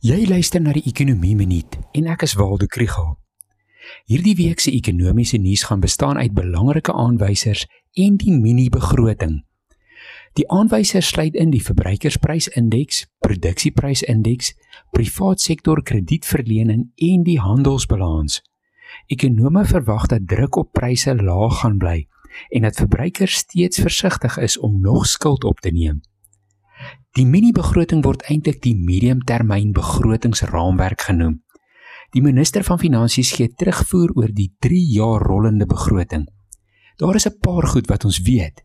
Jy luister na die Ekonomie Minuut en ek is Waldo Krügel. Hierdie week se ekonomiese nuus gaan bestaan uit belangrike aanwysers en die mini-begroting. Die aanwysers sluit in die verbruikersprysindeks, produksieprysindeks, privaat sektor kredietverlening en die handelsbalans. Ekonome verwag dat druk op pryse laag gaan bly en dat verbruikers steeds versigtig is om nog skuld op te neem. Die mini-begroting word eintlik die mediumtermyn begrotingsraamwerk genoem. Die minister van Finansies gee terugvoer oor die 3 jaar rollende begroting. Daar is 'n paar goed wat ons weet.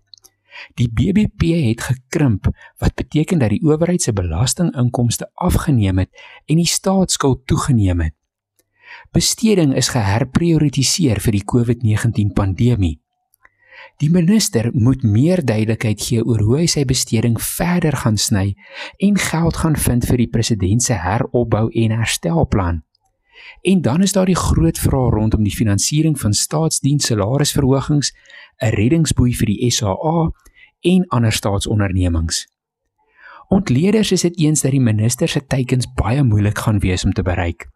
Die BBP het gekrimp wat beteken dat die owerheid se belastinginkomste afgeneem het en die staatsskuld toegeneem het. Besteding is geherprioritiseer vir die COVID-19 pandemie. Die minister moet meer duidelikheid gee oor hoe hy sy besteding verder gaan sny en geld gaan vind vir die president se heropbou en herstelplan. En dan is daar die groot vraag rondom die finansiering van staatsdiens salarisverhogings, 'n reddingsboei vir die SAA en ander staatsondernemings. Ontleeders is dit eens dat die minister se teikens baie moeilik gaan wees om te bereik.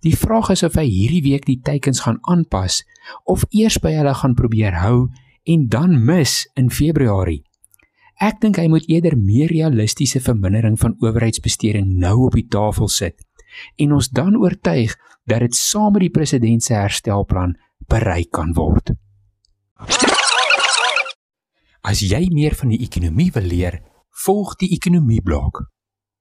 Die vraag is of hy hierdie week die teikens gaan aanpas of eers by hulle gaan probeer hou en dan mis in Februarie. Ek dink hy moet eerder meer realistiese vermindering van owerheidsbesteding nou op die tafel sit en ons dan oortuig dat dit saam met die president se herstelplan bereik kan word. As jy meer van die ekonomie wil leer, volg die ekonomie blok.